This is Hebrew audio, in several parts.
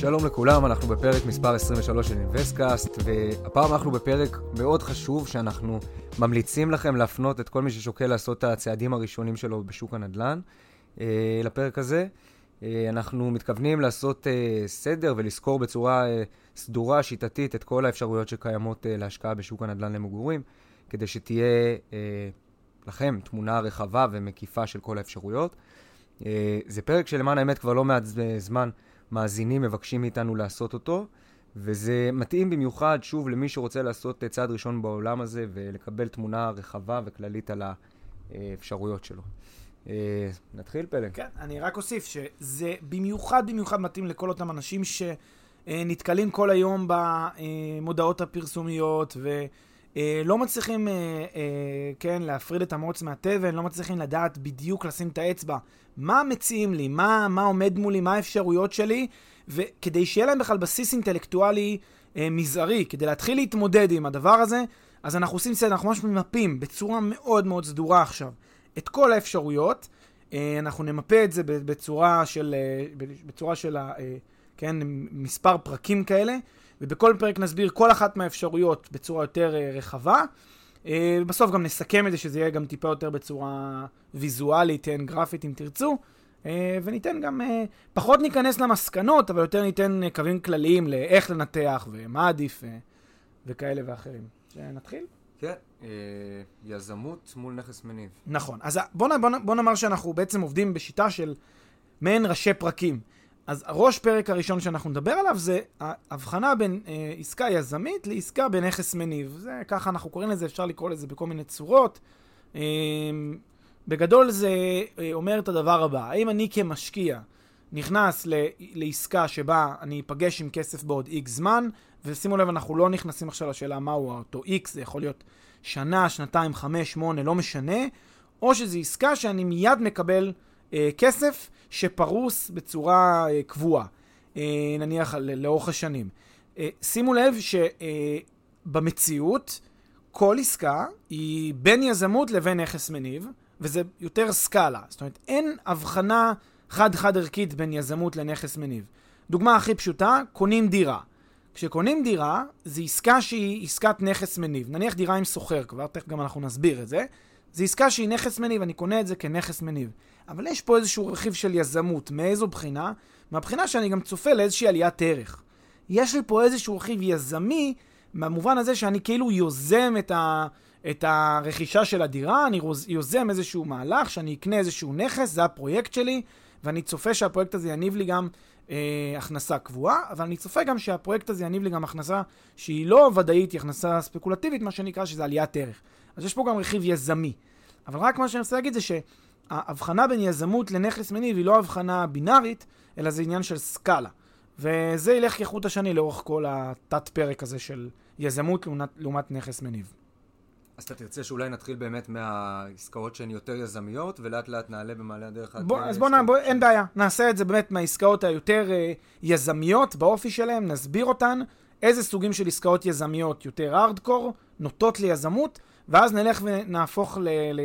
שלום לכולם, אנחנו בפרק מספר 23 של InvestCast, והפעם אנחנו בפרק מאוד חשוב שאנחנו ממליצים לכם להפנות את כל מי ששוקל לעשות את הצעדים הראשונים שלו בשוק הנדל"ן אה, לפרק הזה. אה, אנחנו מתכוונים לעשות אה, סדר ולסקור בצורה סדורה, שיטתית, את כל האפשרויות שקיימות להשקעה בשוק הנדל"ן למגורים, כדי שתהיה לכם תמונה רחבה ומקיפה של כל האפשרויות. זה פרק שלמען האמת כבר לא מעט זמן מאזינים מבקשים מאיתנו לעשות אותו, וזה מתאים במיוחד, שוב, למי שרוצה לעשות צעד ראשון בעולם הזה ולקבל תמונה רחבה וכללית על האפשרויות שלו. אה, נתחיל, פלג. כן, אני רק אוסיף שזה במיוחד במיוחד מתאים לכל אותם אנשים שנתקלים כל היום במודעות הפרסומיות ולא מצליחים, אה, כן, להפריד את המוץ מהתבן, לא מצליחים לדעת בדיוק לשים את האצבע. מה מציעים לי, מה, מה עומד מולי, מה האפשרויות שלי, וכדי שיהיה להם בכלל בסיס אינטלקטואלי אה, מזערי, כדי להתחיל להתמודד עם הדבר הזה, אז אנחנו עושים סדר, אנחנו ממש ממפים בצורה מאוד מאוד סדורה עכשיו את כל האפשרויות. אה, אנחנו נמפה את זה בצורה של, אה, בצורה של אה, כן, מספר פרקים כאלה, ובכל פרק נסביר כל אחת מהאפשרויות בצורה יותר אה, רחבה. אה, בסוף גם נסכם את זה, שזה יהיה גם טיפה יותר בצורה ויזואלית, כן, גרפית אם תרצו. אה, וניתן גם, פחות ניכנס למסקנות, אבל יותר ניתן קווים כלליים לאיך לנתח ומה עדיף וכאלה ואחרים. נתחיל? כן, יזמות מול נכס מניב. נכון. אז בוא, בוא, בוא נאמר שאנחנו בעצם עובדים בשיטה של מעין ראשי פרקים. אז הראש פרק הראשון שאנחנו נדבר עליו זה ההבחנה בין אה, עסקה יזמית לעסקה בנכס מניב. זה ככה אנחנו קוראים לזה, אפשר לקרוא לזה בכל מיני צורות. אה, בגדול זה אה, אומר את הדבר הבא, האם אני כמשקיע נכנס ל, לעסקה שבה אני אפגש עם כסף בעוד איקס זמן, ושימו לב, אנחנו לא נכנסים עכשיו לשאלה מהו אותו איקס, זה יכול להיות שנה, שנתיים, חמש, שמונה, לא משנה, או שזו עסקה שאני מיד מקבל אה, כסף שפרוס בצורה אה, קבועה, אה, נניח לאורך השנים. אה, שימו לב שבמציאות אה, כל עסקה היא בין יזמות לבין נכס מניב, וזה יותר סקאלה. זאת אומרת, אין הבחנה חד-חד ערכית בין יזמות לנכס מניב. דוגמה הכי פשוטה, קונים דירה. כשקונים דירה, זו עסקה שהיא עסקת נכס מניב. נניח דירה עם סוחר, כבר תכף גם אנחנו נסביר את זה. זו עסקה שהיא נכס מניב, אני קונה את זה כנכס מניב. אבל יש פה איזשהו רכיב של יזמות. מאיזו בחינה? מהבחינה שאני גם צופה לאיזושהי עליית ערך. יש לי פה איזשהו רכיב יזמי, במובן הזה שאני כאילו יוזם את, ה, את הרכישה של הדירה, אני יוזם איזשהו מהלך, שאני אקנה איזשהו נכס, זה הפרויקט שלי, ואני צופה שהפרויקט הזה יניב לי גם אה, הכנסה קבועה, אבל אני צופה גם שהפרויקט הזה יניב לי גם הכנסה שהיא לא ודאית, היא הכנסה ספקולטיבית, מה שנקרא שזה עליית ערך. אז יש פה גם רכיב יזמי. אבל רק מה שאני רוצה להגיד זה שההבחנה בין יזמות לנכס מניב היא לא הבחנה בינארית, אלא זה עניין של סקאלה. וזה ילך כחוט השני לאורך כל התת פרק הזה של יזמות לעומת, לעומת נכס מניב. אז אתה תרצה שאולי נתחיל באמת מהעסקאות שהן יותר יזמיות, ולאט לאט נעלה במעלה הדרך. בוא, אז בוא, בוא, אין בעיה, נעשה את זה באמת מהעסקאות היותר uh, יזמיות באופי שלהן, נסביר אותן, איזה סוגים של עסקאות יזמיות יותר ארדקור, נוטות ליזמות, ואז נלך ונהפוך, ל, ל,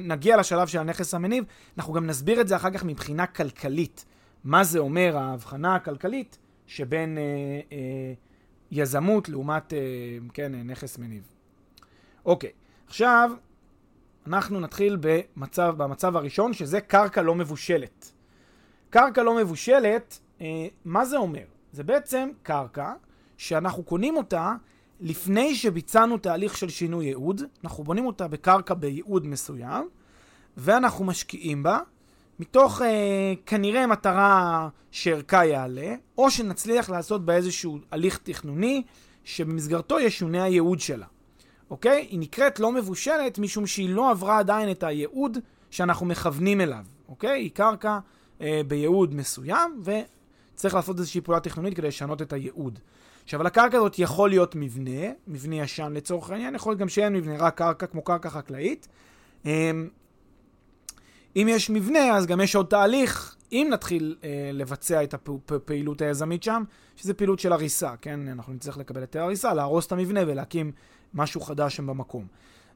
נגיע לשלב של הנכס המניב. אנחנו גם נסביר את זה אחר כך מבחינה כלכלית. מה זה אומר ההבחנה הכלכלית שבין אה, אה, יזמות לעומת, אה, כן, נכס מניב. אוקיי, עכשיו אנחנו נתחיל במצב, במצב הראשון, שזה קרקע לא מבושלת. קרקע לא מבושלת, אה, מה זה אומר? זה בעצם קרקע שאנחנו קונים אותה לפני שביצענו תהליך של שינוי ייעוד, אנחנו בונים אותה בקרקע בייעוד מסוים, ואנחנו משקיעים בה, מתוך אה, כנראה מטרה שערכה יעלה, או שנצליח לעשות בה איזשהו הליך תכנוני שבמסגרתו ישונה הייעוד שלה. אוקיי? היא נקראת לא מבושלת משום שהיא לא עברה עדיין את הייעוד שאנחנו מכוונים אליו. אוקיי? היא קרקע אה, בייעוד מסוים, וצריך לעשות איזושהי פעולה תכנונית כדי לשנות את הייעוד. עכשיו, על הקרקע הזאת יכול להיות מבנה, מבנה ישן לצורך העניין, יכול להיות גם שאין מבנה, רק קרקע כמו קרקע חקלאית. אה, אם יש מבנה, אז גם יש עוד תהליך, אם נתחיל אה, לבצע את הפעילות היזמית שם, שזה פעילות של הריסה, כן? אנחנו נצטרך לקבל היתר הריסה, להרוס את המבנה ולהקים משהו חדש שם במקום.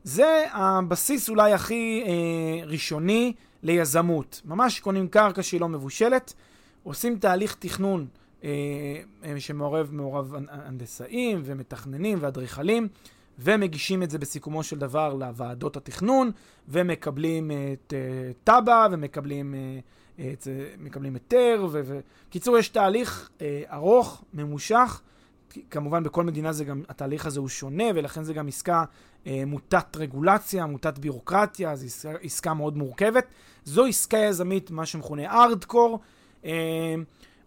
זה הבסיס אולי הכי אה, ראשוני ליזמות. ממש קונים קרקע שהיא לא מבושלת, עושים תהליך תכנון שמעורב מעורב הנדסאים ומתכננים ואדריכלים. ומגישים את זה בסיכומו של דבר לוועדות התכנון, ומקבלים את uh, תב"ע, ומקבלים את, מקבלים היתר, ובקיצור, יש תהליך ארוך, ממושך. כמובן, בכל מדינה זה גם, התהליך הזה הוא שונה, ולכן זה גם עסקה uh, מוטת רגולציה, מוטת ביורוקרטיה, זו עסקה, עסקה מאוד מורכבת. זו עסקה יזמית, מה שמכונה ארדקור. Uh,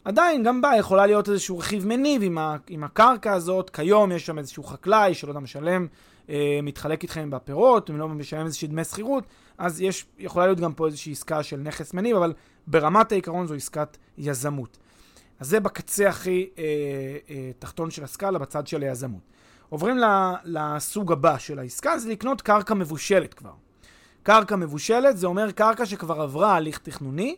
עדיין, גם בה יכולה להיות איזשהו רכיב מניב עם, ה, עם הקרקע הזאת. כיום יש שם איזשהו חקלאי שלא יודע משלם, אה, מתחלק איתכם בפירות, אם לא משלם איזושהי דמי שכירות, אז יש, יכולה להיות גם פה איזושהי עסקה של נכס מניב, אבל ברמת העיקרון זו עסקת יזמות. אז זה בקצה הכי אה, אה, תחתון של הסקאלה, בצד של היזמות. עוברים לסוג הבא של העסקה, זה לקנות קרקע מבושלת כבר. קרקע מבושלת זה אומר קרקע שכבר עברה הליך תכנוני,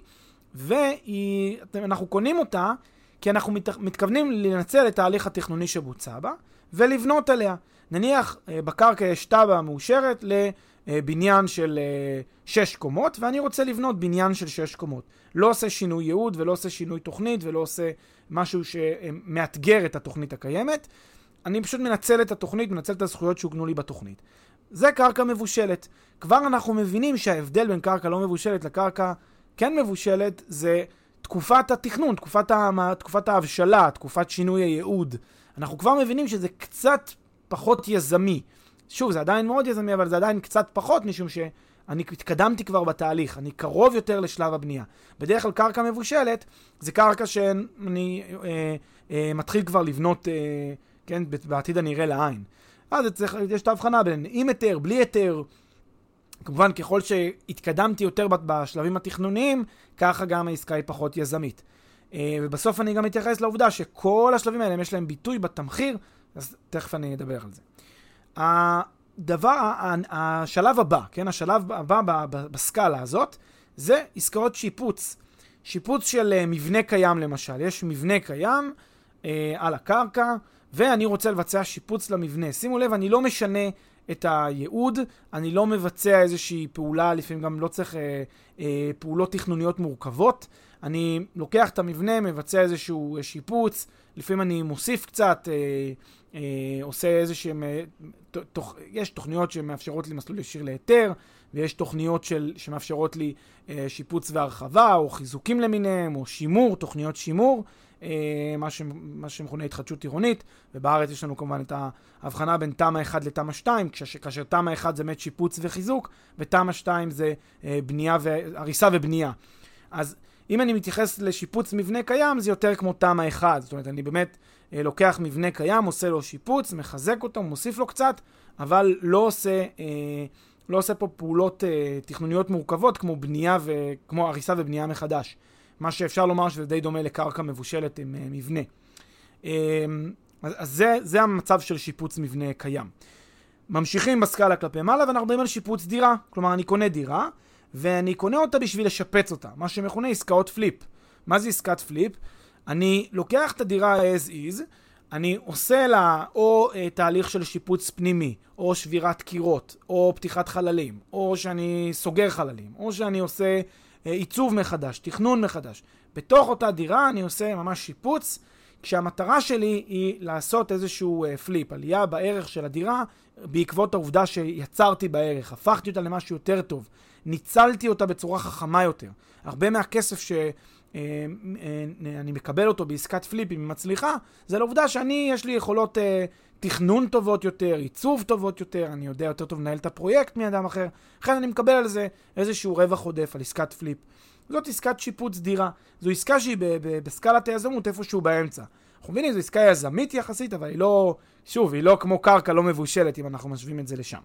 ואנחנו קונים אותה כי אנחנו מת, מתכוונים לנצל את ההליך התכנוני שבוצע בה ולבנות עליה. נניח אה, בקרקע יש תב"ע מאושרת לבניין של אה, שש קומות, ואני רוצה לבנות בניין של שש קומות. לא עושה שינוי ייעוד ולא עושה שינוי תוכנית ולא עושה משהו שמאתגר את התוכנית הקיימת. אני פשוט מנצל את התוכנית, מנצל את הזכויות שהוגנו לי בתוכנית. זה קרקע מבושלת. כבר אנחנו מבינים שההבדל בין קרקע לא מבושלת לקרקע כן מבושלת זה תקופת התכנון, תקופת, ה... תקופת ההבשלה, תקופת שינוי הייעוד. אנחנו כבר מבינים שזה קצת פחות יזמי. שוב, זה עדיין מאוד יזמי, אבל זה עדיין קצת פחות, משום שאני התקדמתי כבר בתהליך, אני קרוב יותר לשלב הבנייה. בדרך כלל קרקע מבושלת זה קרקע שאני אה, אה, מתחיל כבר לבנות, אה, כן, בעתיד הנראה לעין. אז צריך, יש את ההבחנה בין עם היתר, בלי היתר. כמובן, ככל שהתקדמתי יותר בשלבים התכנוניים, ככה גם העסקה היא פחות יזמית. אה, ובסוף אני גם אתייחס לעובדה שכל השלבים האלה, יש להם ביטוי בתמחיר, אז תכף אני אדבר על זה. הדבר, השלב הבא, כן, השלב הבא בסקאלה הזאת, זה עסקאות שיפוץ. שיפוץ של אה, מבנה קיים למשל. יש מבנה קיים אה, על הקרקע, ואני רוצה לבצע שיפוץ למבנה. שימו לב, אני לא משנה את הייעוד, אני לא מבצע איזושהי פעולה, לפעמים גם לא צריך אה, אה, פעולות תכנוניות מורכבות. אני לוקח את המבנה, מבצע איזשהו שיפוץ, לפעמים אני מוסיף קצת, אה, אה, עושה איזשהם, אה, תוך, יש תוכניות שמאפשרות לי מסלול ישיר להיתר, ויש תוכניות של, שמאפשרות לי אה, שיפוץ והרחבה, או חיזוקים למיניהם, או שימור, תוכניות שימור. אה, מה, ש, מה שמכונה התחדשות עירונית, ובארץ יש לנו כמובן את ההבחנה בין תמ"א 1 לתמ"א 2, כאשר תמ"א 1 זה באמת שיפוץ וחיזוק, ותמ"א 2 זה אה, בנייה ו... הריסה ובנייה. אז אם אני מתייחס לשיפוץ מבנה קיים, זה יותר כמו תמ"א 1, זאת אומרת, אני באמת אה, לוקח מבנה קיים, עושה לו שיפוץ, מחזק אותו, מוסיף לו קצת, אבל לא עושה... לא עושה פה פעולות אה, תכנוניות מורכבות כמו בנייה וכמו הריסה ובנייה מחדש. מה שאפשר לומר שזה די דומה לקרקע מבושלת עם uh, מבנה. אמ, אז, זה, זה המצב של שיפוץ מבנה קיים. ממשיכים בסקאלה כלפי מעלה ואנחנו מדברים על שיפוץ דירה. כלומר, אני קונה דירה ואני קונה אותה בשביל לשפץ אותה, מה שמכונה עסקאות flip. מה זה עסקת flip? אני לוקח את הדירה as is, אני עושה לה או אה, תהליך של שיפוץ פנימי, או שבירת קירות, או פתיחת חללים, או שאני סוגר חללים, או שאני עושה אה, עיצוב מחדש, תכנון מחדש. בתוך אותה דירה אני עושה ממש שיפוץ, כשהמטרה שלי היא לעשות איזשהו flip, עלייה בערך של הדירה, בעקבות העובדה שיצרתי בערך, הפכתי אותה למשהו יותר טוב, ניצלתי אותה בצורה חכמה יותר. הרבה מהכסף שאני אה, אה, אה, מקבל אותו בעסקת flip, אם היא מצליחה, זה לעובדה שאני, יש לי יכולות אה, תכנון טובות יותר, עיצוב טובות יותר, אני יודע יותר טוב לנהל את הפרויקט מאדם אחר, לכן אני מקבל על זה איזשהו רווח עודף על עסקת פליפ. זאת עסקת שיפוץ דירה. זו עסקה שהיא בסקלת היזמות איפשהו באמצע. אנחנו מבינים, זו עסקה יזמית יחסית, אבל היא לא, שוב, היא לא כמו קרקע לא מבושלת, אם אנחנו משווים את זה לשם.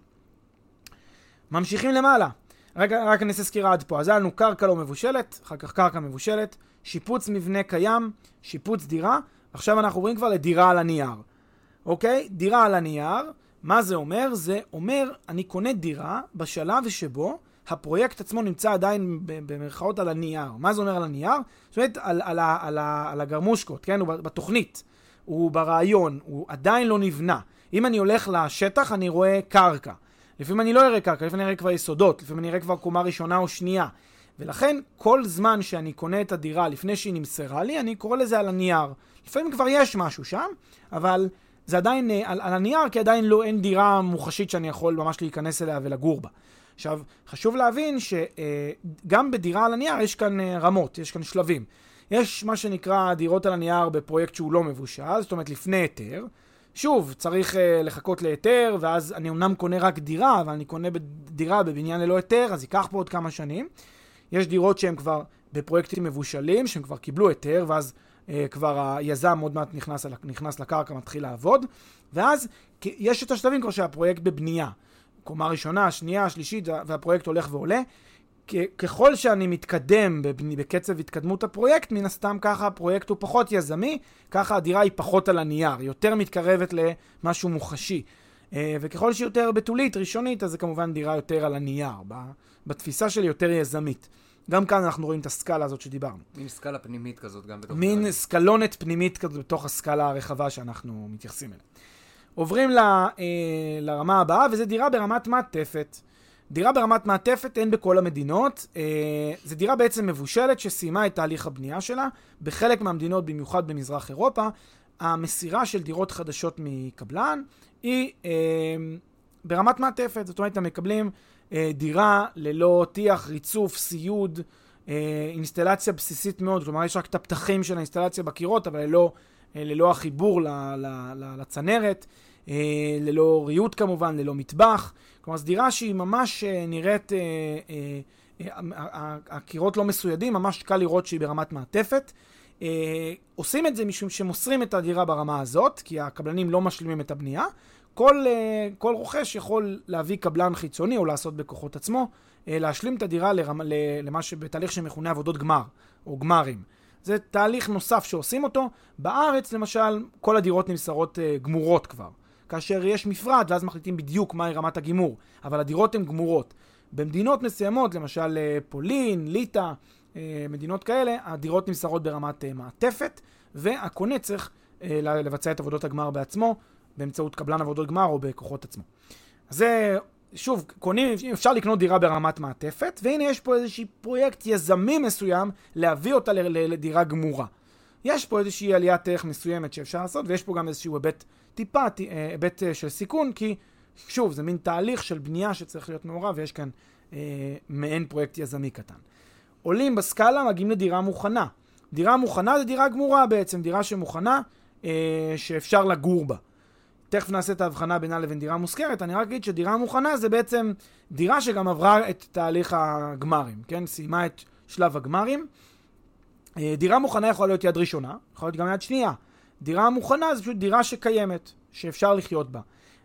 ממשיכים למעלה. רק, רק אני אעשה סקירה עד פה. אז היה לנו קרקע לא מבושלת, אחר כך קרקע מבושלת, שיפוץ מבנה קיים, שיפוץ דירה, עכשיו אנחנו עוברים כבר לדירה על הנייר. אוקיי? דירה על הנייר, מה זה אומר? זה אומר, אני קונה דירה בשלב שבו הפרויקט עצמו נמצא עדיין במרכאות על הנייר. מה זה אומר על הנייר? זאת אומרת, על, על, על, על, על הגרמושקות, כן? הוא בתוכנית, הוא ברעיון, הוא עדיין לא נבנה. אם אני הולך לשטח, אני רואה קרקע. לפעמים אני לא אראה קרקע, לפעמים אני אראה כבר יסודות, לפעמים אני אראה כבר קומה ראשונה או שנייה. ולכן, כל זמן שאני קונה את הדירה לפני שהיא נמסרה לי, אני קורא לזה על הנייר. לפעמים כבר יש משהו שם, אבל זה עדיין אה, על, על הנייר, כי עדיין לא, אין דירה מוחשית שאני יכול ממש להיכנס אליה ולגור בה. עכשיו, חשוב להבין שגם בדירה על הנייר יש כאן אה, רמות, יש כאן שלבים. יש מה שנקרא דירות על הנייר בפרויקט שהוא לא מבושל, זאת אומרת לפני היתר. שוב, צריך uh, לחכות להיתר, ואז אני אמנם קונה רק דירה, אבל אני קונה דירה בבניין ללא היתר, אז ייקח פה עוד כמה שנים. יש דירות שהן כבר בפרויקטים מבושלים, שהם כבר קיבלו היתר, ואז uh, כבר היזם עוד מעט נכנס, נכנס לקרקע, מתחיל לעבוד, ואז יש את השלבים כבר שהפרויקט בבנייה. קומה ראשונה, שנייה, שלישית, והפרויקט הולך ועולה. ככל שאני מתקדם בקצב התקדמות הפרויקט, מן הסתם ככה הפרויקט הוא פחות יזמי, ככה הדירה היא פחות על הנייר, יותר מתקרבת למשהו מוחשי. אה, וככל שהיא יותר בתולית, ראשונית, אז זה כמובן דירה יותר על הנייר, בתפיסה שלי יותר יזמית. גם כאן אנחנו רואים את הסקאלה הזאת שדיברנו. מין סקאלה פנימית כזאת גם בתוך... מין סקלונת פנימית כזאת בתוך הסקאלה הרחבה שאנחנו מתייחסים אליה. עוברים ל, אה, לרמה הבאה, וזה דירה ברמת מעטפת. דירה ברמת מעטפת אין בכל המדינות. אה, זו דירה בעצם מבושלת שסיימה את תהליך הבנייה שלה. בחלק מהמדינות, במיוחד במזרח אירופה, המסירה של דירות חדשות מקבלן היא אה, ברמת מעטפת. זאת אומרת, הם מקבלים אה, דירה ללא טיח, ריצוף, סיוד, אה, אינסטלציה בסיסית מאוד. כלומר, יש רק את הפתחים של האינסטלציה בקירות, אבל ללא, אה, ללא החיבור ל, ל, ל, לצנרת. אה, ללא ריהוט כמובן, ללא מטבח. כלומר, זו דירה שהיא ממש אה, נראית, אה, אה, הקירות לא מסוידים, ממש קל לראות שהיא ברמת מעטפת. עושים את זה משום שמוסרים את הדירה ברמה הזאת, כי הקבלנים לא משלימים את הבנייה. כל, כל רוכש יכול להביא קבלן חיצוני או לעשות בכוחות עצמו, להשלים את הדירה לרמ, למה שבתהליך שמכונה עבודות גמר, או גמרים. זה תהליך נוסף שעושים אותו. בארץ, למשל, כל הדירות נמסרות גמורות כבר. כאשר יש מפרט, ואז מחליטים בדיוק מהי רמת הגימור, אבל הדירות הן גמורות. במדינות מסוימות, למשל אה, פולין, ליטא, אה, מדינות כאלה, הדירות נמסרות ברמת אה, מעטפת, והקונה צריך לבצע את עבודות הגמר בעצמו, באמצעות קבלן עבודות גמר או בכוחות עצמו. אז זה, שוב, קונים, אפשר לקנות דירה ברמת מעטפת, והנה יש פה איזשהו פרויקט יזמי מסוים להביא אותה לדירה גמורה. יש פה איזושהי עליית ערך מסוימת שאפשר לעשות, ויש פה גם איזשהו היבט טיפה אה, היבט אה, של סיכון, כי שוב, זה מין תהליך של בנייה שצריך להיות מעורב, ויש כאן אה, מעין פרויקט יזמי קטן. עולים בסקאלה, מגיעים לדירה מוכנה. דירה מוכנה זה דירה גמורה בעצם, דירה שמוכנה, אה, שאפשר לגור בה. תכף נעשה את ההבחנה בינה לבין דירה מושכרת, אני רק אגיד שדירה מוכנה זה בעצם דירה שגם עברה את תהליך הגמרים, כן? סיימה את שלב הגמרים. אה, דירה מוכנה יכולה להיות יד ראשונה, יכולה להיות גם יד שנייה. דירה מוכנה זה פשוט דירה שקיימת, שאפשר לחיות בה.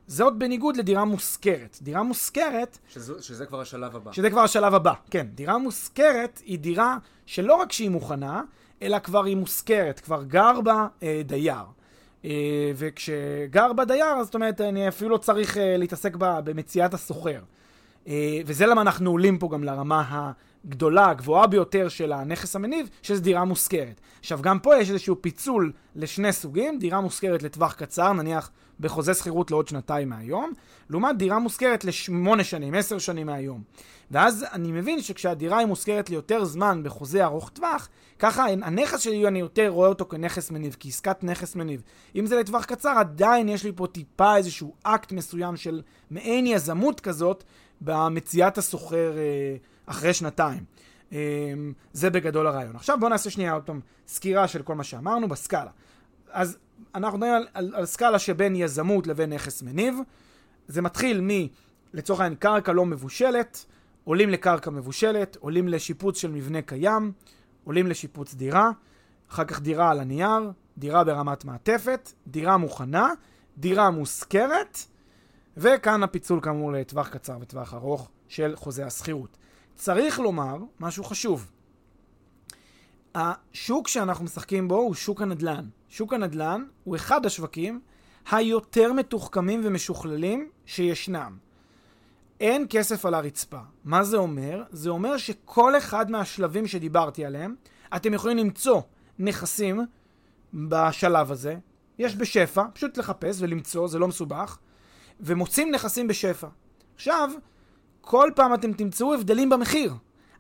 זאת בניגוד לדירה מושכרת. דירה מושכרת... שזו, שזה כבר השלב הבא. שזה כבר השלב הבא, כן. דירה מושכרת היא דירה שלא רק שהיא מוכנה, אלא כבר היא מושכרת, כבר גר בה אה, דייר. אה, וכשגר בה דייר, זאת אומרת, אני אפילו לא צריך אה, להתעסק בה במציאת הסוחר. אה, וזה למה אנחנו עולים פה גם לרמה הגדולה, הגבוהה ביותר של הנכס המניב, שזו דירה מושכרת. עכשיו, גם פה יש איזשהו פיצול לשני סוגים, דירה מושכרת לטווח קצר, נניח בחוזה שכירות לעוד שנתיים מהיום, לעומת דירה מושכרת לשמונה שנים, עשר שנים מהיום. ואז אני מבין שכשהדירה היא מושכרת ליותר זמן בחוזה ארוך טווח, ככה הנכס שלי, אני יותר רואה אותו כנכס מניב, כעסקת נכס מניב. אם זה לטווח קצר, עדיין יש לי פה טיפה איזשהו אקט מסוים של מעין יזמות כזאת, במציאת הסוחר אה, אחרי שנתיים. אה, זה בגדול הרעיון. עכשיו בואו נעשה שנייה עוד פעם סקירה של כל מה שאמרנו בסקאלה. אז אנחנו מדברים על, על, על סקאלה שבין יזמות לבין נכס מניב. זה מתחיל מ, לצורך העניין, קרקע לא מבושלת, עולים לקרקע מבושלת, עולים לשיפוץ של מבנה קיים, עולים לשיפוץ דירה, אחר כך דירה על הנייר, דירה ברמת מעטפת, דירה מוכנה, דירה מושכרת, וכאן הפיצול כאמור לטווח קצר וטווח ארוך של חוזה השכירות. צריך לומר משהו חשוב. השוק שאנחנו משחקים בו הוא שוק הנדל"ן. שוק הנדל"ן הוא אחד השווקים היותר מתוחכמים ומשוכללים שישנם. אין כסף על הרצפה. מה זה אומר? זה אומר שכל אחד מהשלבים שדיברתי עליהם, אתם יכולים למצוא נכסים בשלב הזה. יש בשפע, פשוט לחפש ולמצוא, זה לא מסובך, ומוצאים נכסים בשפע. עכשיו, כל פעם אתם תמצאו הבדלים במחיר,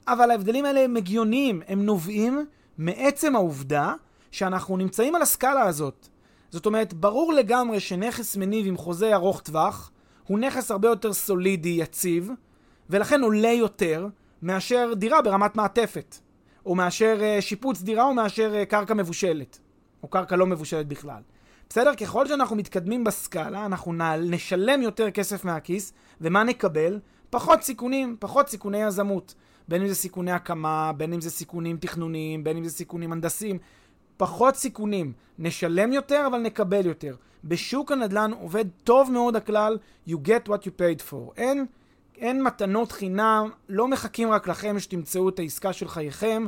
אבל ההבדלים האלה הם הגיוניים, הם נובעים מעצם העובדה שאנחנו נמצאים על הסקאלה הזאת. זאת אומרת, ברור לגמרי שנכס מניב עם חוזה ארוך טווח הוא נכס הרבה יותר סולידי, יציב, ולכן עולה יותר מאשר דירה ברמת מעטפת, או מאשר uh, שיפוץ דירה או מאשר uh, קרקע מבושלת, או קרקע לא מבושלת בכלל. בסדר? ככל שאנחנו מתקדמים בסקאלה, אנחנו נשלם יותר כסף מהכיס, ומה נקבל? פחות סיכונים, פחות סיכוני יזמות. בין אם זה סיכוני הקמה, בין אם זה סיכונים תכנוניים, בין אם זה סיכונים הנדסיים. פחות סיכונים. נשלם יותר, אבל נקבל יותר. בשוק הנדל"ן עובד טוב מאוד הכלל you get what you paid for. אין, אין מתנות חינם, לא מחכים רק לכם שתמצאו את העסקה של חייכם.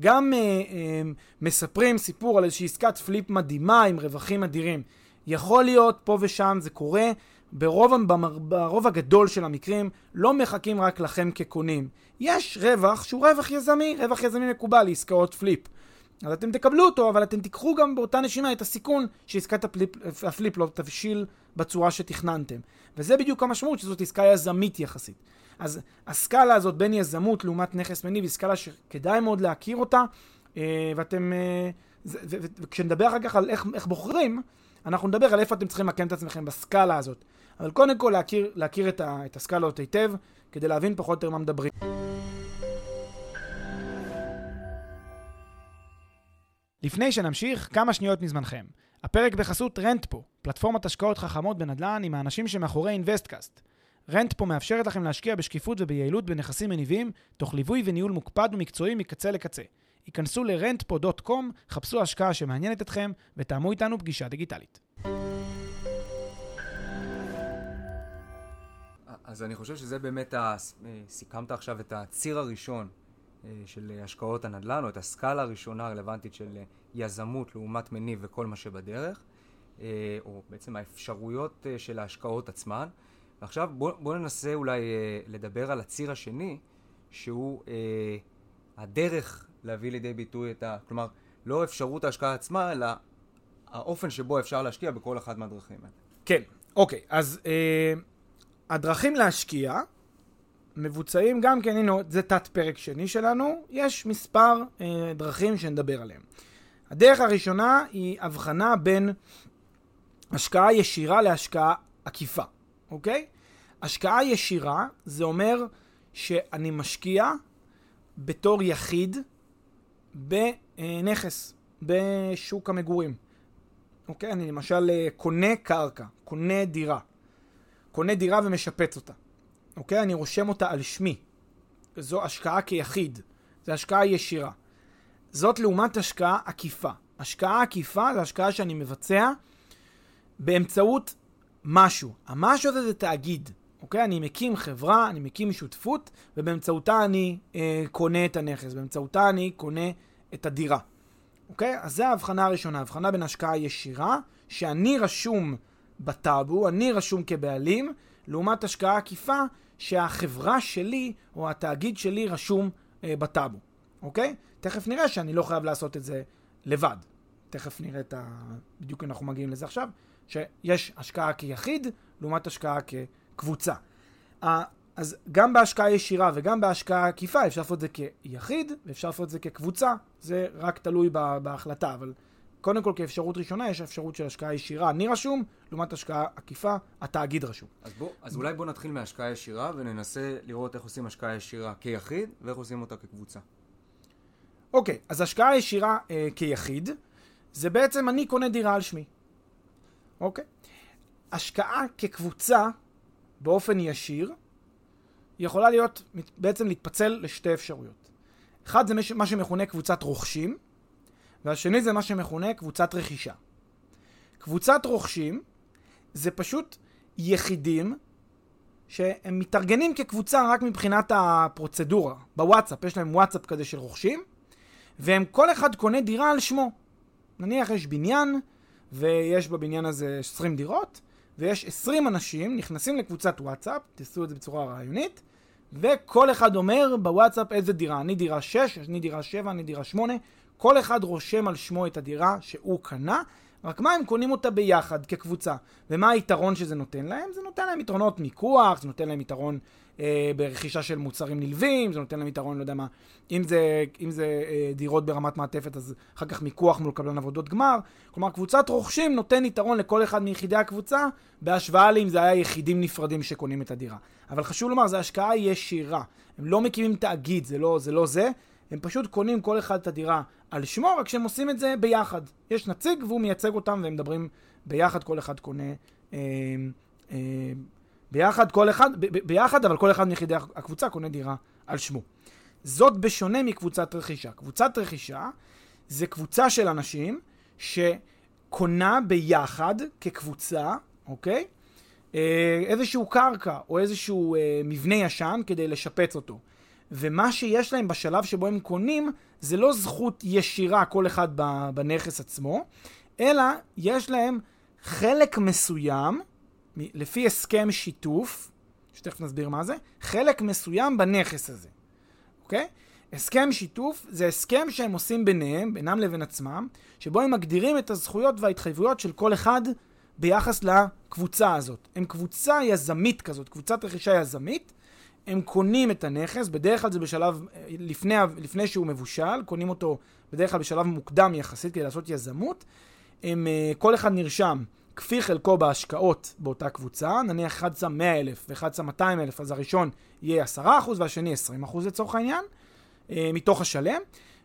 גם אה, אה, מספרים סיפור על איזושהי עסקת flip מדהימה עם רווחים אדירים. יכול להיות, פה ושם זה קורה, ברוב, ברוב הגדול של המקרים לא מחכים רק לכם כקונים. יש רווח שהוא רווח יזמי, רווח יזמי מקובל לעסקאות flip. אז אתם תקבלו אותו, אבל אתם תיקחו גם באותה נשימה את הסיכון שעסקת ה flip, ה flip לא תבשיל בצורה שתכננתם. וזה בדיוק המשמעות שזאת עסקה יזמית יחסית. אז הסקאלה הזאת בין יזמות לעומת נכס מניב היא סקאלה שכדאי מאוד להכיר אותה, אה, ואתם... אה, וכשנדבר אחר כך על איך, איך בוחרים, אנחנו נדבר על איפה אתם צריכים למקם את עצמכם בסקאלה הזאת. אבל קודם כל להכיר, להכיר את, ה, את הסקאלות היטב, כדי להבין פחות או יותר מה מדברים. לפני שנמשיך, כמה שניות מזמנכם. הפרק בחסות Rentpo, פלטפורמת השקעות חכמות בנדל"ן עם האנשים שמאחורי InvestCast. רנטפו מאפשרת לכם להשקיע בשקיפות וביעילות בנכסים מניבים, תוך ליווי וניהול מוקפד ומקצועי מקצה לקצה. היכנסו ל-rentpo.com, חפשו השקעה שמעניינת אתכם ותאמו איתנו פגישה דיגיטלית. אז אני חושב שזה באמת, ה... סיכמת עכשיו את הציר הראשון אה, של השקעות הנדל"ן, או את הסקאלה הראשונה הרלוונטית של יזמות לעומת מניב וכל מה שבדרך, אה, או בעצם האפשרויות אה, של ההשקעות עצמן. ועכשיו בואו בוא ננסה אולי לדבר על הציר השני, שהוא הדרך להביא לידי ביטוי את ה... כלומר, לא אפשרות ההשקעה עצמה, אלא האופן שבו אפשר להשקיע בכל אחת מהדרכים האלה. כן, אוקיי, אז אה, הדרכים להשקיע מבוצעים גם כן, הנה, זה תת פרק שני שלנו, יש מספר אה, דרכים שנדבר עליהם. הדרך הראשונה היא הבחנה בין השקעה ישירה להשקעה עקיפה, אוקיי? השקעה ישירה זה אומר שאני משקיע בתור יחיד בנכס, בשוק המגורים. אוקיי? אני למשל אה, קונה קרקע, קונה דירה. קונה דירה ומשפץ אותה. אוקיי? אני רושם אותה על שמי. זו השקעה כיחיד. זו השקעה ישירה. זאת לעומת השקעה עקיפה. השקעה עקיפה זה השקעה שאני מבצע באמצעות משהו. המשהו הזה זה תאגיד. אוקיי? אני מקים חברה, אני מקים שותפות, ובאמצעותה אני אה, קונה את הנכס, באמצעותה אני קונה את הדירה. אוקיי? אז זו ההבחנה הראשונה, ההבחנה בין השקעה ישירה, שאני רשום בטאבו, אני רשום כבעלים, לעומת השקעה עקיפה, שהחברה שלי, או התאגיד שלי, רשום אה, בטאבו. אוקיי? תכף נראה שאני לא חייב לעשות את זה לבד. תכף נראה את ה... בדיוק אנחנו מגיעים לזה עכשיו, שיש השקעה כיחיד, לעומת השקעה כ... קבוצה. אז גם בהשקעה ישירה וגם בהשקעה עקיפה אפשר לעשות את זה כיחיד ואפשר לעשות את זה כקבוצה, זה רק תלוי בהחלטה, אבל קודם כל כאפשרות ראשונה יש אפשרות של השקעה ישירה, אני רשום, לעומת השקעה עקיפה, התאגיד רשום. אז, בוא, אז אולי בוא נתחיל מהשקעה ישירה וננסה לראות איך עושים השקעה ישירה כיחיד ואיך עושים אותה כקבוצה. אוקיי, אז השקעה ישירה אה, כיחיד, זה בעצם אני קונה דירה על שמי. אוקיי? השקעה כקבוצה באופן ישיר, יכולה להיות, בעצם להתפצל לשתי אפשרויות. אחד זה מה שמכונה קבוצת רוכשים, והשני זה מה שמכונה קבוצת רכישה. קבוצת רוכשים זה פשוט יחידים שהם מתארגנים כקבוצה רק מבחינת הפרוצדורה. בוואטסאפ, יש להם וואטסאפ כזה של רוכשים, והם כל אחד קונה דירה על שמו. נניח יש בניין, ויש בבניין הזה 20 דירות, ויש 20 אנשים, נכנסים לקבוצת וואטסאפ, תעשו את זה בצורה רעיונית, וכל אחד אומר בוואטסאפ איזה דירה. אני דירה 6, אני דירה 7, אני דירה 8. כל אחד רושם על שמו את הדירה שהוא קנה, רק מה הם קונים אותה ביחד, כקבוצה. ומה היתרון שזה נותן להם? זה נותן להם יתרונות מיקוח, זה נותן להם יתרון אה, ברכישה של מוצרים נלווים, זה נותן להם יתרון, לא יודע מה, אם זה, אם זה אה, דירות ברמת מעטפת, אז אחר כך מיקוח מול קבלן עבודות גמר. כלומר, קבוצת רוכשים נותן יתרון לכל אחד מיחידי הקבוצה, בהשוואה לאם זה היה יחידים נפרדים שקונים את הדירה. אבל חשוב לומר, זו השקעה ישירה. הם לא מקימים תאגיד, זה לא זה. לא זה. הם פשוט קונים כל אחד את הדירה על שמו, רק שהם עושים את זה ביחד. יש נציג והוא מייצג אותם והם מדברים ביחד, כל אחד קונה... אה, אה, ביחד, כל אחד, ב, ב, ביחד, אבל כל אחד מיחידי הקבוצה קונה דירה על שמו. זאת בשונה מקבוצת רכישה. קבוצת רכישה זה קבוצה של אנשים שקונה ביחד כקבוצה, אוקיי? אה, איזשהו קרקע או איזשהו אה, מבנה ישן כדי לשפץ אותו. ומה שיש להם בשלב שבו הם קונים זה לא זכות ישירה כל אחד בנכס עצמו, אלא יש להם חלק מסוים לפי הסכם שיתוף, שתכף נסביר מה זה, חלק מסוים בנכס הזה, אוקיי? הסכם שיתוף זה הסכם שהם עושים ביניהם, בינם לבין עצמם, שבו הם מגדירים את הזכויות וההתחייבויות של כל אחד ביחס לקבוצה הזאת. הם קבוצה יזמית כזאת, קבוצת רכישה יזמית. הם קונים את הנכס, בדרך כלל זה בשלב, לפני, לפני שהוא מבושל, קונים אותו בדרך כלל בשלב מוקדם יחסית כדי לעשות יזמות. הם, אה, כל אחד נרשם כפי חלקו בהשקעות באותה קבוצה, נניח אחד שם 100 אלף ואחד שם 200 אלף, אז הראשון יהיה 10% והשני 20% לצורך העניין, אה, מתוך השלם,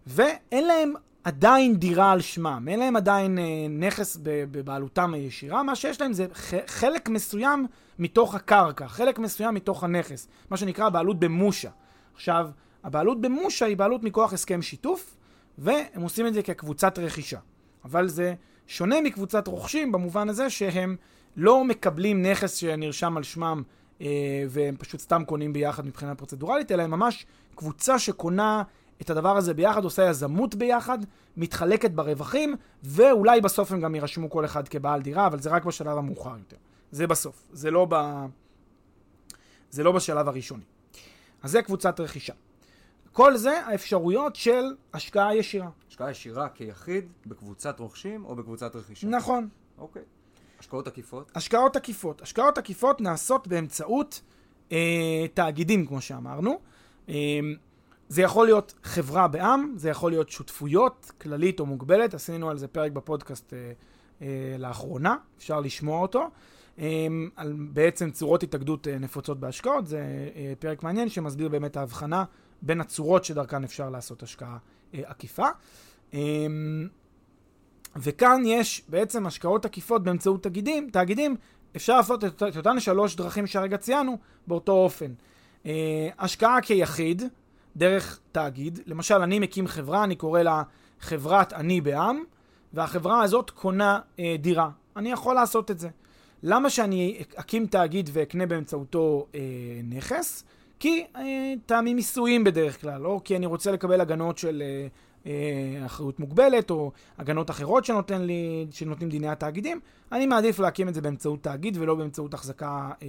ואין להם עדיין דירה על שמם, אין להם עדיין אה, נכס בבעלותם הישירה, מה שיש להם זה חלק מסוים מתוך הקרקע, חלק מסוים מתוך הנכס, מה שנקרא בעלות במושה. עכשיו, הבעלות במושה היא בעלות מכוח הסכם שיתוף, והם עושים את זה כקבוצת רכישה. אבל זה שונה מקבוצת רוכשים במובן הזה שהם לא מקבלים נכס שנרשם על שמם אה, והם פשוט סתם קונים ביחד מבחינה פרוצדורלית, אלא הם ממש קבוצה שקונה את הדבר הזה ביחד, עושה יזמות ביחד, מתחלקת ברווחים, ואולי בסוף הם גם יירשמו כל אחד כבעל דירה, אבל זה רק בשלב המאוחר יותר. זה בסוף, זה לא, ב... זה לא בשלב הראשוני. אז זה קבוצת רכישה. כל זה האפשרויות של השקעה ישירה. השקעה ישירה כיחיד בקבוצת רוכשים או בקבוצת רכישה. נכון. אוקיי. השקעות עקיפות? השקעות עקיפות. השקעות עקיפות נעשות באמצעות אה, תאגידים, כמו שאמרנו. אה, זה יכול להיות חברה בעם, זה יכול להיות שותפויות, כללית או מוגבלת. עשינו על זה פרק בפודקאסט אה, אה, לאחרונה, אפשר לשמוע אותו. אה, על בעצם צורות התאגדות אה, נפוצות בהשקעות, זה אה, פרק מעניין שמסביר באמת ההבחנה בין הצורות שדרכן אפשר לעשות השקעה אה, עקיפה. אה, וכאן יש בעצם השקעות עקיפות באמצעות תאגידים, תאגידים, אפשר לעשות את, את אותן שלוש דרכים שהרגע ציינו באותו אופן. אה, השקעה כיחיד, דרך תאגיד, למשל אני מקים חברה, אני קורא לה חברת אני בעם, והחברה הזאת קונה אה, דירה. אני יכול לעשות את זה. למה שאני אקים תאגיד ואקנה באמצעותו אה, נכס? כי אה, טעמים מיסויים בדרך כלל, או כי אני רוצה לקבל הגנות של אה, אה, אחריות מוגבלת, או הגנות אחרות שנותן לי, שנותנים דיני התאגידים, אני מעדיף להקים את זה באמצעות תאגיד ולא באמצעות החזקה, אה,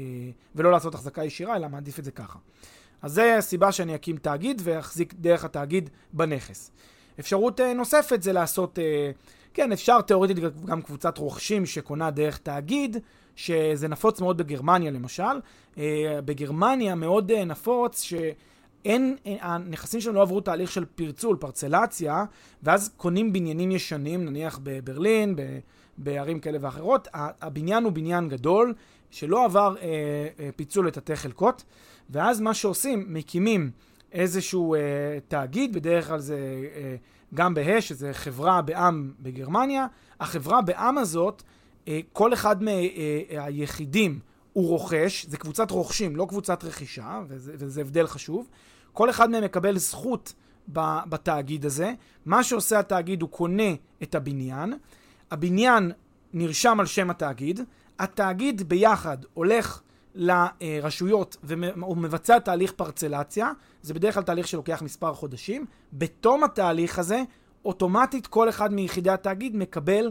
ולא לעשות החזקה ישירה, אלא מעדיף את זה ככה. אז זה הסיבה שאני אקים תאגיד ואחזיק דרך התאגיד בנכס. אפשרות אה, נוספת זה לעשות, אה, כן, אפשר תאורטית גם קבוצת רוכשים שקונה דרך תאגיד, שזה נפוץ מאוד בגרמניה למשל. אה, בגרמניה מאוד נפוץ שאין, אה, הנכסים שלנו לא עברו תהליך של פרצול, פרצלציה, ואז קונים בניינים ישנים, נניח בברלין, בערים כאלה ואחרות. הבניין הוא בניין גדול, שלא עבר פיצול לתתי חלקות, ואז מה שעושים, מקימים איזשהו תאגיד, בדרך כלל זה גם בהש, שזה חברה בעם בגרמניה. החברה בעם הזאת, כל אחד מהיחידים הוא רוכש, זה קבוצת רוכשים, לא קבוצת רכישה, וזה, וזה הבדל חשוב. כל אחד מהם מקבל זכות בתאגיד הזה. מה שעושה התאגיד, הוא קונה את הבניין. הבניין נרשם על שם התאגיד. התאגיד ביחד הולך לרשויות והוא מבצע תהליך פרצלציה. זה בדרך כלל תהליך שלוקח מספר חודשים. בתום התהליך הזה, אוטומטית כל אחד מיחידי התאגיד מקבל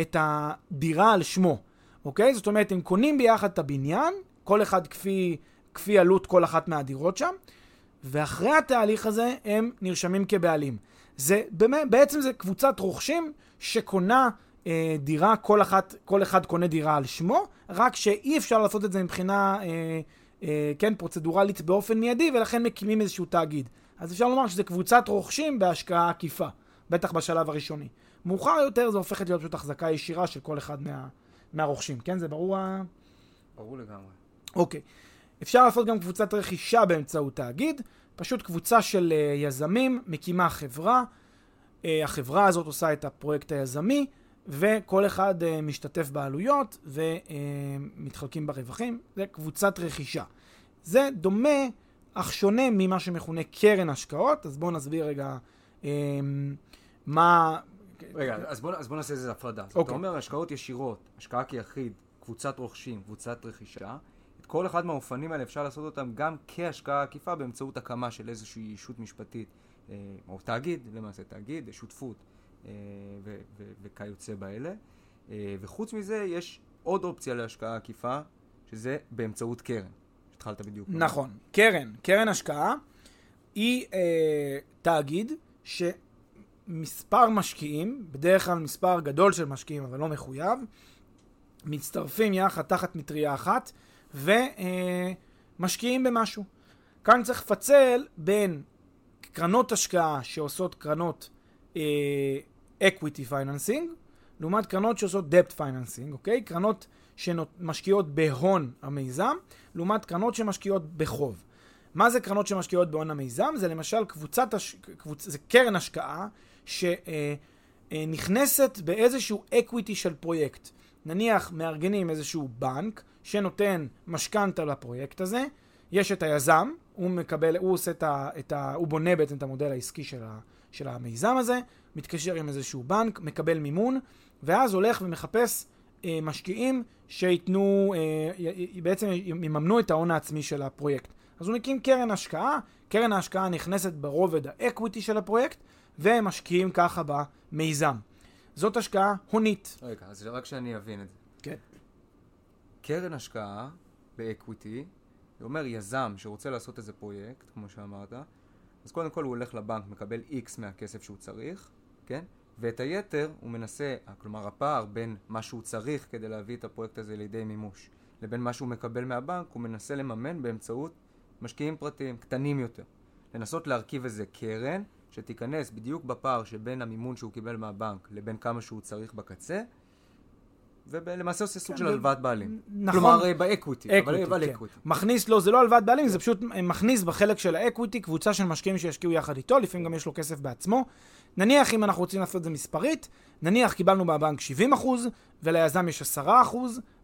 את הדירה על שמו. אוקיי? זאת אומרת, הם קונים ביחד את הבניין, כל אחד כפי, כפי עלות כל אחת מהדירות שם, ואחרי התהליך הזה הם נרשמים כבעלים. זה בעצם זה קבוצת רוכשים שקונה אה, דירה, כל, אחת, כל אחד קונה דירה על שמו, רק שאי אפשר לעשות את זה מבחינה, אה, אה, כן, פרוצדורלית באופן מיידי, ולכן מקימים איזשהו תאגיד. אז אפשר לומר שזה קבוצת רוכשים בהשקעה עקיפה, בטח בשלב הראשוני. מאוחר יותר זה הופכת להיות פשוט החזקה ישירה של כל אחד מה, מהרוכשים, כן? זה ברור? ברור לגמרי. אוקיי. אפשר לעשות גם קבוצת רכישה באמצעות תאגיד, פשוט קבוצה של uh, יזמים מקימה חברה, uh, החברה הזאת עושה את הפרויקט היזמי, וכל אחד uh, משתתף בעלויות ומתחלקים ברווחים, זה קבוצת רכישה. זה דומה, אך שונה ממה שמכונה קרן השקעות, אז בואו נסביר רגע מה... רגע, אז בואו בוא נעשה איזה הפרדה. Okay. אתה אוקיי. אומר השקעות ישירות, השקעה כיחיד, קבוצת רוכשים, קבוצת רכישה, כל אחד מהאופנים האלה אפשר לעשות אותם גם כהשקעה עקיפה באמצעות הקמה של איזושהי ישות משפטית, אה, או תאגיד, למעשה תאגיד, שותפות אה, וכיוצא באלה. אה, וחוץ מזה יש עוד אופציה להשקעה עקיפה, שזה באמצעות קרן. התחלת בדיוק. נכון. קרן, קרן השקעה, היא אה, תאגיד שמספר משקיעים, בדרך כלל מספר גדול של משקיעים, אבל לא מחויב, מצטרפים יחד תחת מטריה אחת, ומשקיעים במשהו. כאן צריך לפצל בין קרנות השקעה שעושות קרנות אה, equity financing, לעומת קרנות שעושות debt financing, אוקיי? קרנות שמשקיעות בהון המיזם, לעומת קרנות שמשקיעות בחוב. מה זה קרנות שמשקיעות בהון המיזם? זה למשל קבוצת, הש... קבוצ... זה קרן השקעה שנכנסת אה, אה, באיזשהו equity של פרויקט. נניח מארגנים איזשהו בנק שנותן משכנתה לפרויקט הזה, יש את היזם, הוא מקבל, הוא עושה את ה, את ה... הוא בונה בעצם את המודל העסקי של, ה, של המיזם הזה, מתקשר עם איזשהו בנק, מקבל מימון, ואז הולך ומחפש אה, משקיעים שייתנו, אה, בעצם יממנו את ההון העצמי של הפרויקט. אז הוא מקים קרן השקעה, קרן ההשקעה נכנסת ברובד ה equity של הפרויקט, והם משקיעים ככה במיזם. זאת השקעה הונית. רגע, אז רק שאני אבין את זה. כן. קרן השקעה ב equity, זה אומר יזם שרוצה לעשות איזה פרויקט, כמו שאמרת, אז קודם כל הוא הולך לבנק, מקבל X מהכסף שהוא צריך, כן? ואת היתר הוא מנסה, כלומר הפער בין מה שהוא צריך כדי להביא את הפרויקט הזה לידי מימוש, לבין מה שהוא מקבל מהבנק, הוא מנסה לממן באמצעות משקיעים פרטיים, קטנים יותר. לנסות להרכיב איזה קרן שתיכנס בדיוק בפער שבין המימון שהוא קיבל מהבנק לבין כמה שהוא צריך בקצה, ולמעשה עושה סוג כן, של הלוואת בעלים. נכון. כלומר, ב equity. אבל כן. מכניס לו, זה לא הלוואת בעלים, זה פשוט מכניס בחלק של ה equity קבוצה של משקיעים שישקיעו יחד איתו, לפעמים גם יש לו כסף בעצמו. נניח, אם אנחנו רוצים לעשות את זה מספרית, נניח קיבלנו מהבנק 70% וליזם יש 10%,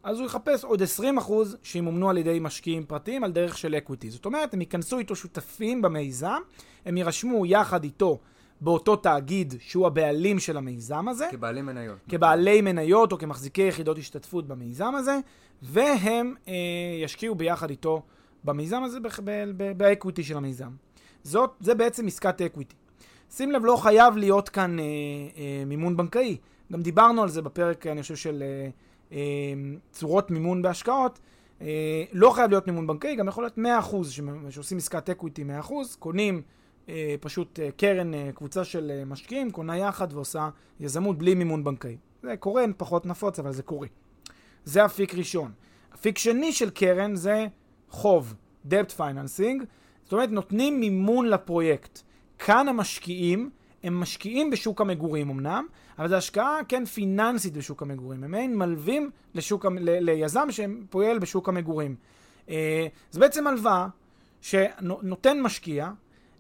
אז הוא יחפש עוד 20% שימומנו על ידי משקיעים פרטיים על דרך של אקוויטי. זאת אומרת, הם ייכנסו איתו שותפים במיזם, הם יירשמו יחד איתו באותו תאגיד שהוא הבעלים של המיזם הזה. כבעלי מניות. כבעלי מניות או כמחזיקי יחידות השתתפות במיזם הזה, והם אה, ישקיעו ביחד איתו במיזם הזה, ב equity של המיזם. זאת, זה בעצם עסקת equity. שים לב, לא חייב להיות כאן אה, אה, מימון בנקאי. גם דיברנו על זה בפרק, אני חושב, של אה, אה, צורות מימון בהשקעות. אה, לא חייב להיות מימון בנקאי, גם יכול להיות 100% שעושים עסקת equity 100%, קונים פשוט אה, קרן, אה, קבוצה של אה, משקיעים, קונה יחד ועושה יזמות בלי מימון בנקאי. זה קורה, פחות נפוץ, אבל זה קורה. זה אפיק ראשון. אפיק שני של קרן זה חוב, debt financing, זאת אומרת נותנים מימון לפרויקט. כאן המשקיעים, הם משקיעים בשוק המגורים אמנם, אבל זו השקעה כן פיננסית בשוק המגורים. הם מעין מלווים לשוק, ל, ליזם שפועל בשוק המגורים. אה, זה בעצם הלוואה שנותן משקיע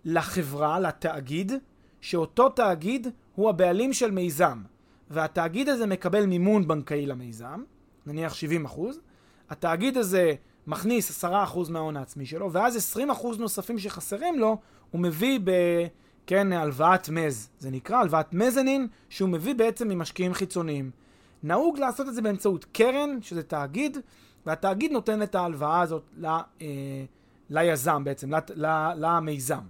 לחברה, לתאגיד, שאותו תאגיד הוא הבעלים של מיזם, והתאגיד הזה מקבל מימון בנקאי למיזם, נניח 70 אחוז, התאגיד הזה מכניס 10% מההון העצמי שלו, ואז 20% נוספים שחסרים לו, הוא מביא ב... כן, הלוואת מז. זה נקרא הלוואת מזנין, שהוא מביא בעצם ממשקיעים חיצוניים. נהוג לעשות את זה באמצעות קרן, שזה תאגיד, והתאגיד נותן את ההלוואה הזאת ל, אה, ליזם בעצם, ל, ל, למיזם,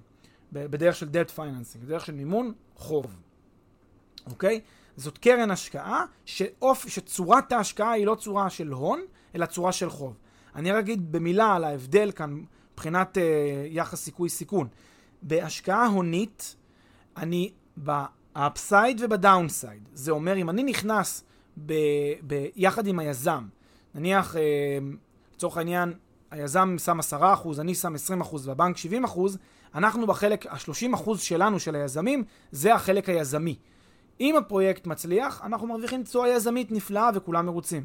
בדרך של debt financing, בדרך של מימון חוב. אוקיי? זאת קרן השקעה, שאופ, שצורת ההשקעה היא לא צורה של הון, אלא צורה של חוב. אני רק אגיד במילה על ההבדל כאן מבחינת אה, יחס סיכוי סיכון. בהשקעה הונית, אני ב upside וב downside. זה אומר, אם אני נכנס ב, ב, עם היזם, נניח, אה, לצורך העניין, היזם שם 10%, אני שם 20% והבנק 70%, אנחנו בחלק, ה-30% שלנו, של היזמים, זה החלק היזמי. אם הפרויקט מצליח, אנחנו מרוויחים תשואה יזמית נפלאה וכולם מרוצים.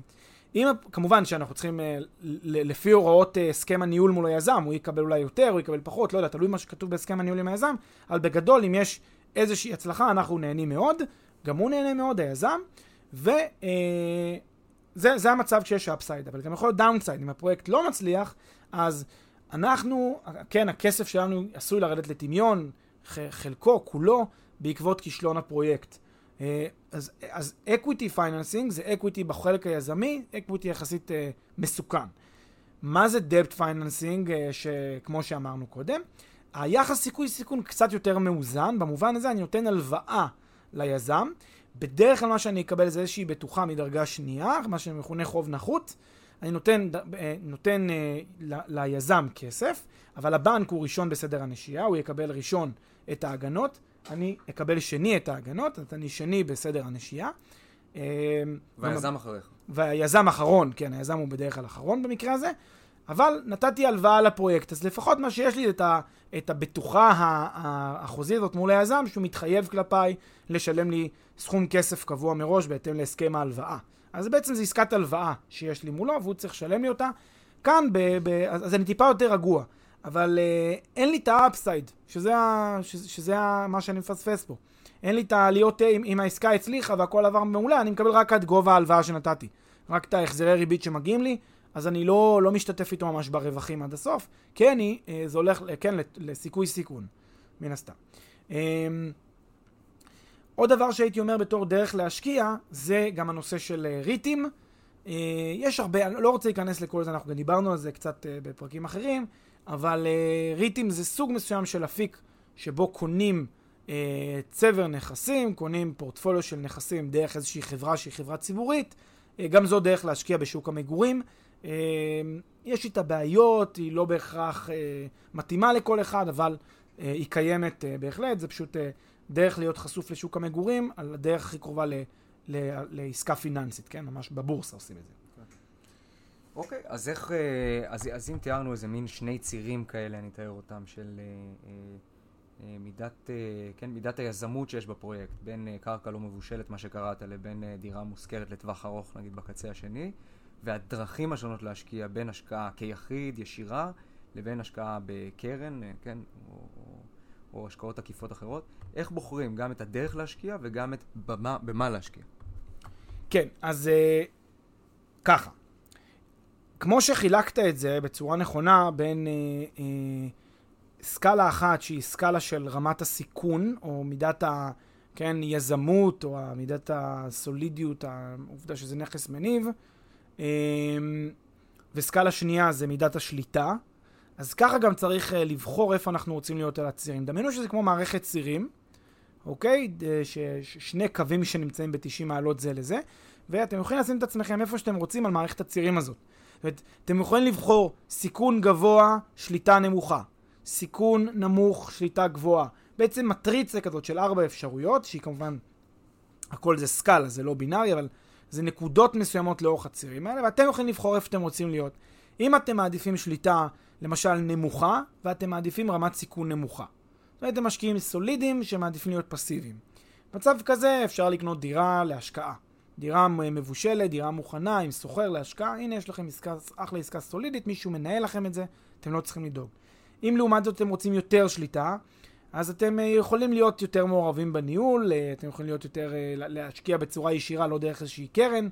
אם, כמובן שאנחנו צריכים, אה, לפי הוראות אה, הסכם הניהול מול היזם, הוא יקבל אולי יותר, הוא יקבל פחות, לא יודע, תלוי מה שכתוב בהסכם הניהול עם היזם, אבל בגדול, אם יש איזושהי הצלחה, אנחנו נהנים מאוד, גם הוא נהנה מאוד, היזם, וזה אה, המצב כשיש upside, אבל גם יכול להיות downside, אם הפרויקט לא מצליח, אז אנחנו, כן, הכסף שלנו עשוי לרדת לטמיון, חלקו, כולו, בעקבות כישלון הפרויקט. אה, אז, equity financing זה equity בחלק היזמי, equity יחסית אה, מסוכן. מה זה debt financing, אה, שכמו שאמרנו קודם? היחס סיכוי סיכון קצת יותר מאוזן, במובן הזה אני נותן הלוואה ליזם, בדרך כלל מה שאני אקבל זה איזושהי בטוחה מדרגה שנייה, מה שמכונה חוב נחות, אני נותן, נותן uh, ל, ליזם כסף, אבל הבנק הוא ראשון בסדר הנשייה, הוא יקבל ראשון את ההגנות, אני אקבל שני את ההגנות, אז אני שני בסדר הנשייה. אמ, והיזם אחריך. והיזם אחרון, כן, היזם הוא בדרך כלל אחרון במקרה הזה, אבל נתתי הלוואה לפרויקט, אז לפחות מה שיש לי את, ה, את הבטוחה החוזית הזאת מול היזם, שהוא מתחייב כלפיי לשלם לי סכום כסף קבוע מראש בהתאם להסכם ההלוואה. אז בעצם זו עסקת הלוואה שיש לי מולו, והוא צריך לשלם לי אותה. כאן, ב, ב, אז אני טיפה יותר רגוע. אבל uh, אין לי את האפסייד, שזה, ה, שזה, שזה ה, מה שאני מפספס פה. אין לי את העליות, אם, אם העסקה הצליחה והכל עבר מעולה, אני מקבל רק עד גובה ההלוואה שנתתי. רק את ההחזרי ריבית שמגיעים לי, אז אני לא, לא משתתף איתו ממש ברווחים עד הסוף. כן, היא, uh, זה הולך, כן, לסיכוי סיכון, מן הסתם. Um, עוד דבר שהייתי אומר בתור דרך להשקיע, זה גם הנושא של uh, ריטים. יש הרבה, אני לא רוצה להיכנס לכל זה, אנחנו גם דיברנו על זה קצת בפרקים אחרים. אבל ריטים זה סוג מסוים של אפיק שבו קונים צבר נכסים, קונים פורטפוליו של נכסים דרך איזושהי חברה שהיא חברה ציבורית, גם זו דרך להשקיע בשוק המגורים. Uh, יש איתה בעיות, היא לא בהכרח uh, מתאימה לכל אחד, אבל uh, היא קיימת uh, בהחלט, זה פשוט דרך להיות חשוף לשוק המגורים, על הדרך הכי קרובה ל, ל, לעסקה פיננסית, כן? ממש בבורסה עושים את זה. אוקיי, אז איך, אה, אז, אז אם תיארנו איזה מין שני צירים כאלה, אני אתאר אותם, של אה, אה, מידת, כן, מידת היזמות שיש בפרויקט, בין קרקע לא מבושלת, מה שקראת, לבין דירה מושכרת לטווח ארוך, נגיד בקצה השני, והדרכים השונות להשקיע בין השקעה כיחיד, ישירה, לבין השקעה בקרן, כן, או, או, או השקעות עקיפות אחרות. איך בוחרים גם את הדרך להשקיע וגם את במה, במה להשקיע? כן, אז ככה. כמו שחילקת את זה בצורה נכונה בין אה, אה, סקאלה אחת שהיא סקאלה של רמת הסיכון, או מידת ה... כן, יזמות, או מידת הסולידיות, העובדה שזה נכס מניב, אה, וסקאלה שנייה זה מידת השליטה. אז ככה גם צריך אה, לבחור איפה אנחנו רוצים להיות על הצירים. דמיינו שזה כמו מערכת צירים, אוקיי? ששני קווים שנמצאים ב-90 מעלות זה לזה, ואתם יכולים לשים את עצמכם איפה שאתם רוצים על מערכת הצירים הזאת. זאת אומרת, אתם יכולים לבחור סיכון גבוה, שליטה נמוכה. סיכון נמוך, שליטה גבוהה. בעצם מטריצה כזאת של ארבע אפשרויות, שהיא כמובן, הכל זה סקאלה, זה לא בינארי, אבל זה נקודות מסוימות לאורך הצירים האלה, ואתם יכולים לבחור איפה אתם רוצים להיות. אם אתם מעדיפים שליטה, למשל, נמוכה, ואתם מעדיפים רמת סיכון נמוכה. זאת אומרת, אתם משקיעים סולידיים שמעדיפים להיות פסיביים. במצב כזה אפשר לקנות דירה להשקעה. דירה מבושלת, דירה מוכנה, עם סוחר להשקעה, הנה יש לכם עסקה, אחלה עסקה סולידית, מישהו מנהל לכם את זה, אתם לא צריכים לדאוג. אם לעומת זאת אתם רוצים יותר שליטה, אז אתם אה, יכולים להיות יותר מעורבים בניהול, אה, אתם יכולים להיות יותר, אה, להשקיע בצורה ישירה, לא דרך איזושהי קרן,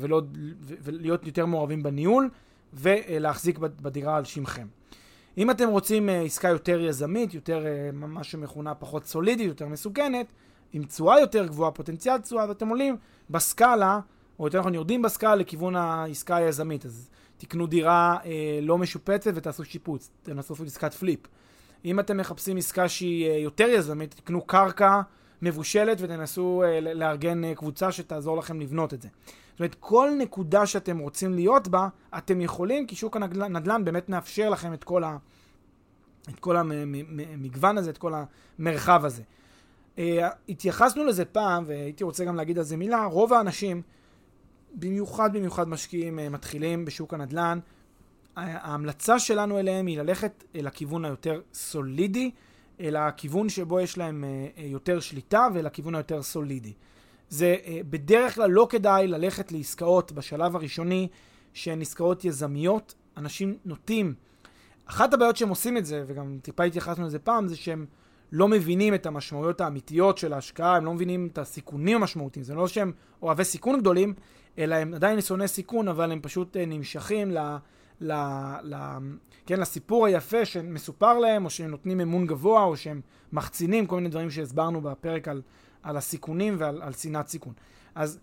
ולא, ולהיות יותר מעורבים בניהול, ולהחזיק בדירה על שמכם. אם אתם רוצים עסקה יותר יזמית, יותר מה שמכונה פחות סולידית, יותר מסוכנת, עם תשואה יותר גבוהה, פוטנציאל תשואה, ואתם עולים בסקאלה, או יותר נכון יורדים בסקאלה לכיוון העסקה היזמית. אז תקנו דירה לא משופצת ותעשו שיפוץ, תנסו עסקת פליפ. אם אתם מחפשים עסקה שהיא אה, יותר יזמית, תקנו קרקע מבושלת ותנסו אה, לארגן אה, קבוצה שתעזור לכם לבנות את זה. זאת אומרת, כל נקודה שאתם רוצים להיות בה, אתם יכולים, כי שוק הנדל"ן באמת מאפשר לכם את כל, ה, את כל המגוון הזה, את כל המרחב הזה. התייחסנו לזה פעם, והייתי רוצה גם להגיד על זה מילה, רוב האנשים, במיוחד במיוחד משקיעים מתחילים בשוק הנדל"ן, ההמלצה שלנו אליהם היא ללכת אל הכיוון היותר סולידי, אל הכיוון שבו יש להם uh, יותר שליטה ואל הכיוון היותר סולידי. זה uh, בדרך כלל לא כדאי ללכת לעסקאות בשלב הראשוני שהן עסקאות יזמיות. אנשים נוטים, אחת הבעיות שהם עושים את זה, וגם טיפה התייחסנו לזה פעם, זה שהם לא מבינים את המשמעויות האמיתיות של ההשקעה, הם לא מבינים את הסיכונים המשמעותיים. זה לא שהם אוהבי סיכון גדולים, אלא הם עדיין שונאי סיכון, אבל הם פשוט אה, נמשכים ל, ל, ל, כן, לסיפור היפה שמסופר להם, או שהם נותנים אמון גבוה, או שהם מחצינים, כל מיני דברים שהסברנו בפרק על, על הסיכונים ועל על שנאת סיכון. אז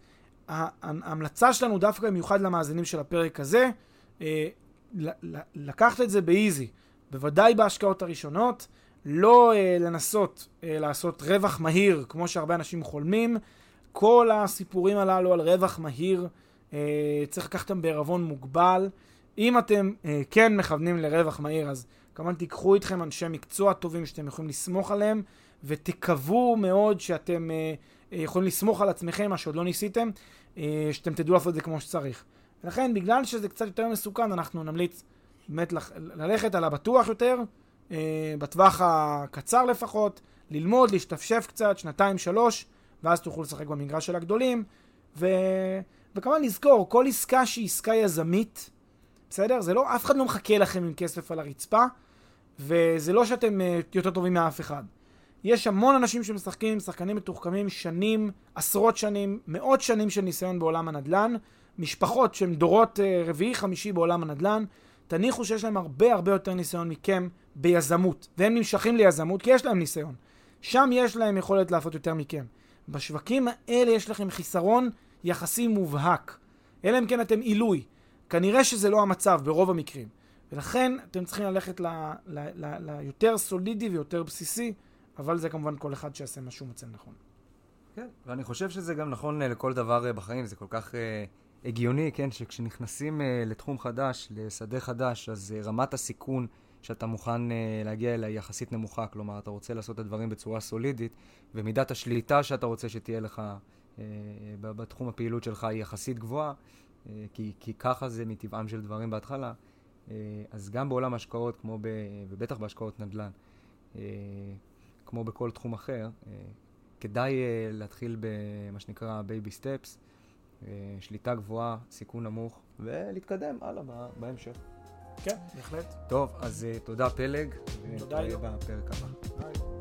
ההמלצה שלנו דווקא במיוחד למאזינים של הפרק הזה, אה, לקחת את זה באיזי, בוודאי בהשקעות הראשונות. לא אה, לנסות אה, לעשות רווח מהיר, כמו שהרבה אנשים חולמים. כל הסיפורים הללו על רווח מהיר, צריך לקחת אותם בערבון מוגבל. אם אתם אה, כן מכוונים לרווח מהיר, אז כמובן תיקחו איתכם אנשי מקצוע טובים שאתם יכולים לסמוך עליהם, ותקוו מאוד שאתם אה, אה, יכולים לסמוך על עצמכם, מה שעוד לא ניסיתם, אה, שאתם תדעו לעשות את זה כמו שצריך. ולכן, בגלל שזה קצת יותר מסוכן, אנחנו נמליץ באמת ללכת על הבטוח יותר, אה, בטווח הקצר לפחות, ללמוד, להשתפשף קצת, שנתיים, שלוש, ואז תוכלו לשחק במגרש של הגדולים. ו... וכמובן לזכור, כל עסקה שהיא עסקה יזמית, בסדר? זה לא, אף אחד לא מחכה לכם עם כסף על הרצפה, וזה לא שאתם uh, יותר טובים מאף אחד. יש המון אנשים שמשחקים, שחקנים מתוחכמים, שנים, עשרות שנים, מאות שנים של ניסיון בעולם הנדל"ן, משפחות שהן דורות uh, רביעי, חמישי בעולם הנדל"ן, תניחו שיש להם הרבה הרבה יותר ניסיון מכם ביזמות, והם נמשכים ליזמות כי יש להם ניסיון. שם יש להם יכולת לעשות יותר מכם. בשווקים האלה יש לכם חיסרון יחסי מובהק. אלא אם כן אתם עילוי. כנראה שזה לא המצב ברוב המקרים. ולכן אתם צריכים ללכת ליותר סולידי ויותר בסיסי, אבל זה כמובן כל אחד שיעשה מה שהוא מוצא נכון. כן, ואני חושב שזה גם נכון אה, לכל דבר אה, בחיים, זה כל כך uh, הגיוני, כן, שכשנכנסים uh, לתחום חדש, לשדה חדש, אז uh, רמת הסיכון שאתה מוכן uh, להגיע אליה יחסית נמוכה. כלומר, אתה רוצה לעשות את הדברים בצורה סולידית, ומידת השליטה שאתה רוצה שתהיה לך uh, בתחום הפעילות שלך היא יחסית גבוהה, כי, כי ככה זה מטבעם של דברים בהתחלה. Uh, אז גם בעולם ההשקעות, כמו ב, ובטח בהשקעות נדל"ן, uh, כמו בכל תחום אחר, כדאי להתחיל במה שנקרא סטפס, uh, שליטה גבוהה, סיכון נמוך, ולהתקדם הלאה בהמשך. כן, בהחלט. טוב, אז תודה פלג. תודה, יו. בפרק הבא. ביי.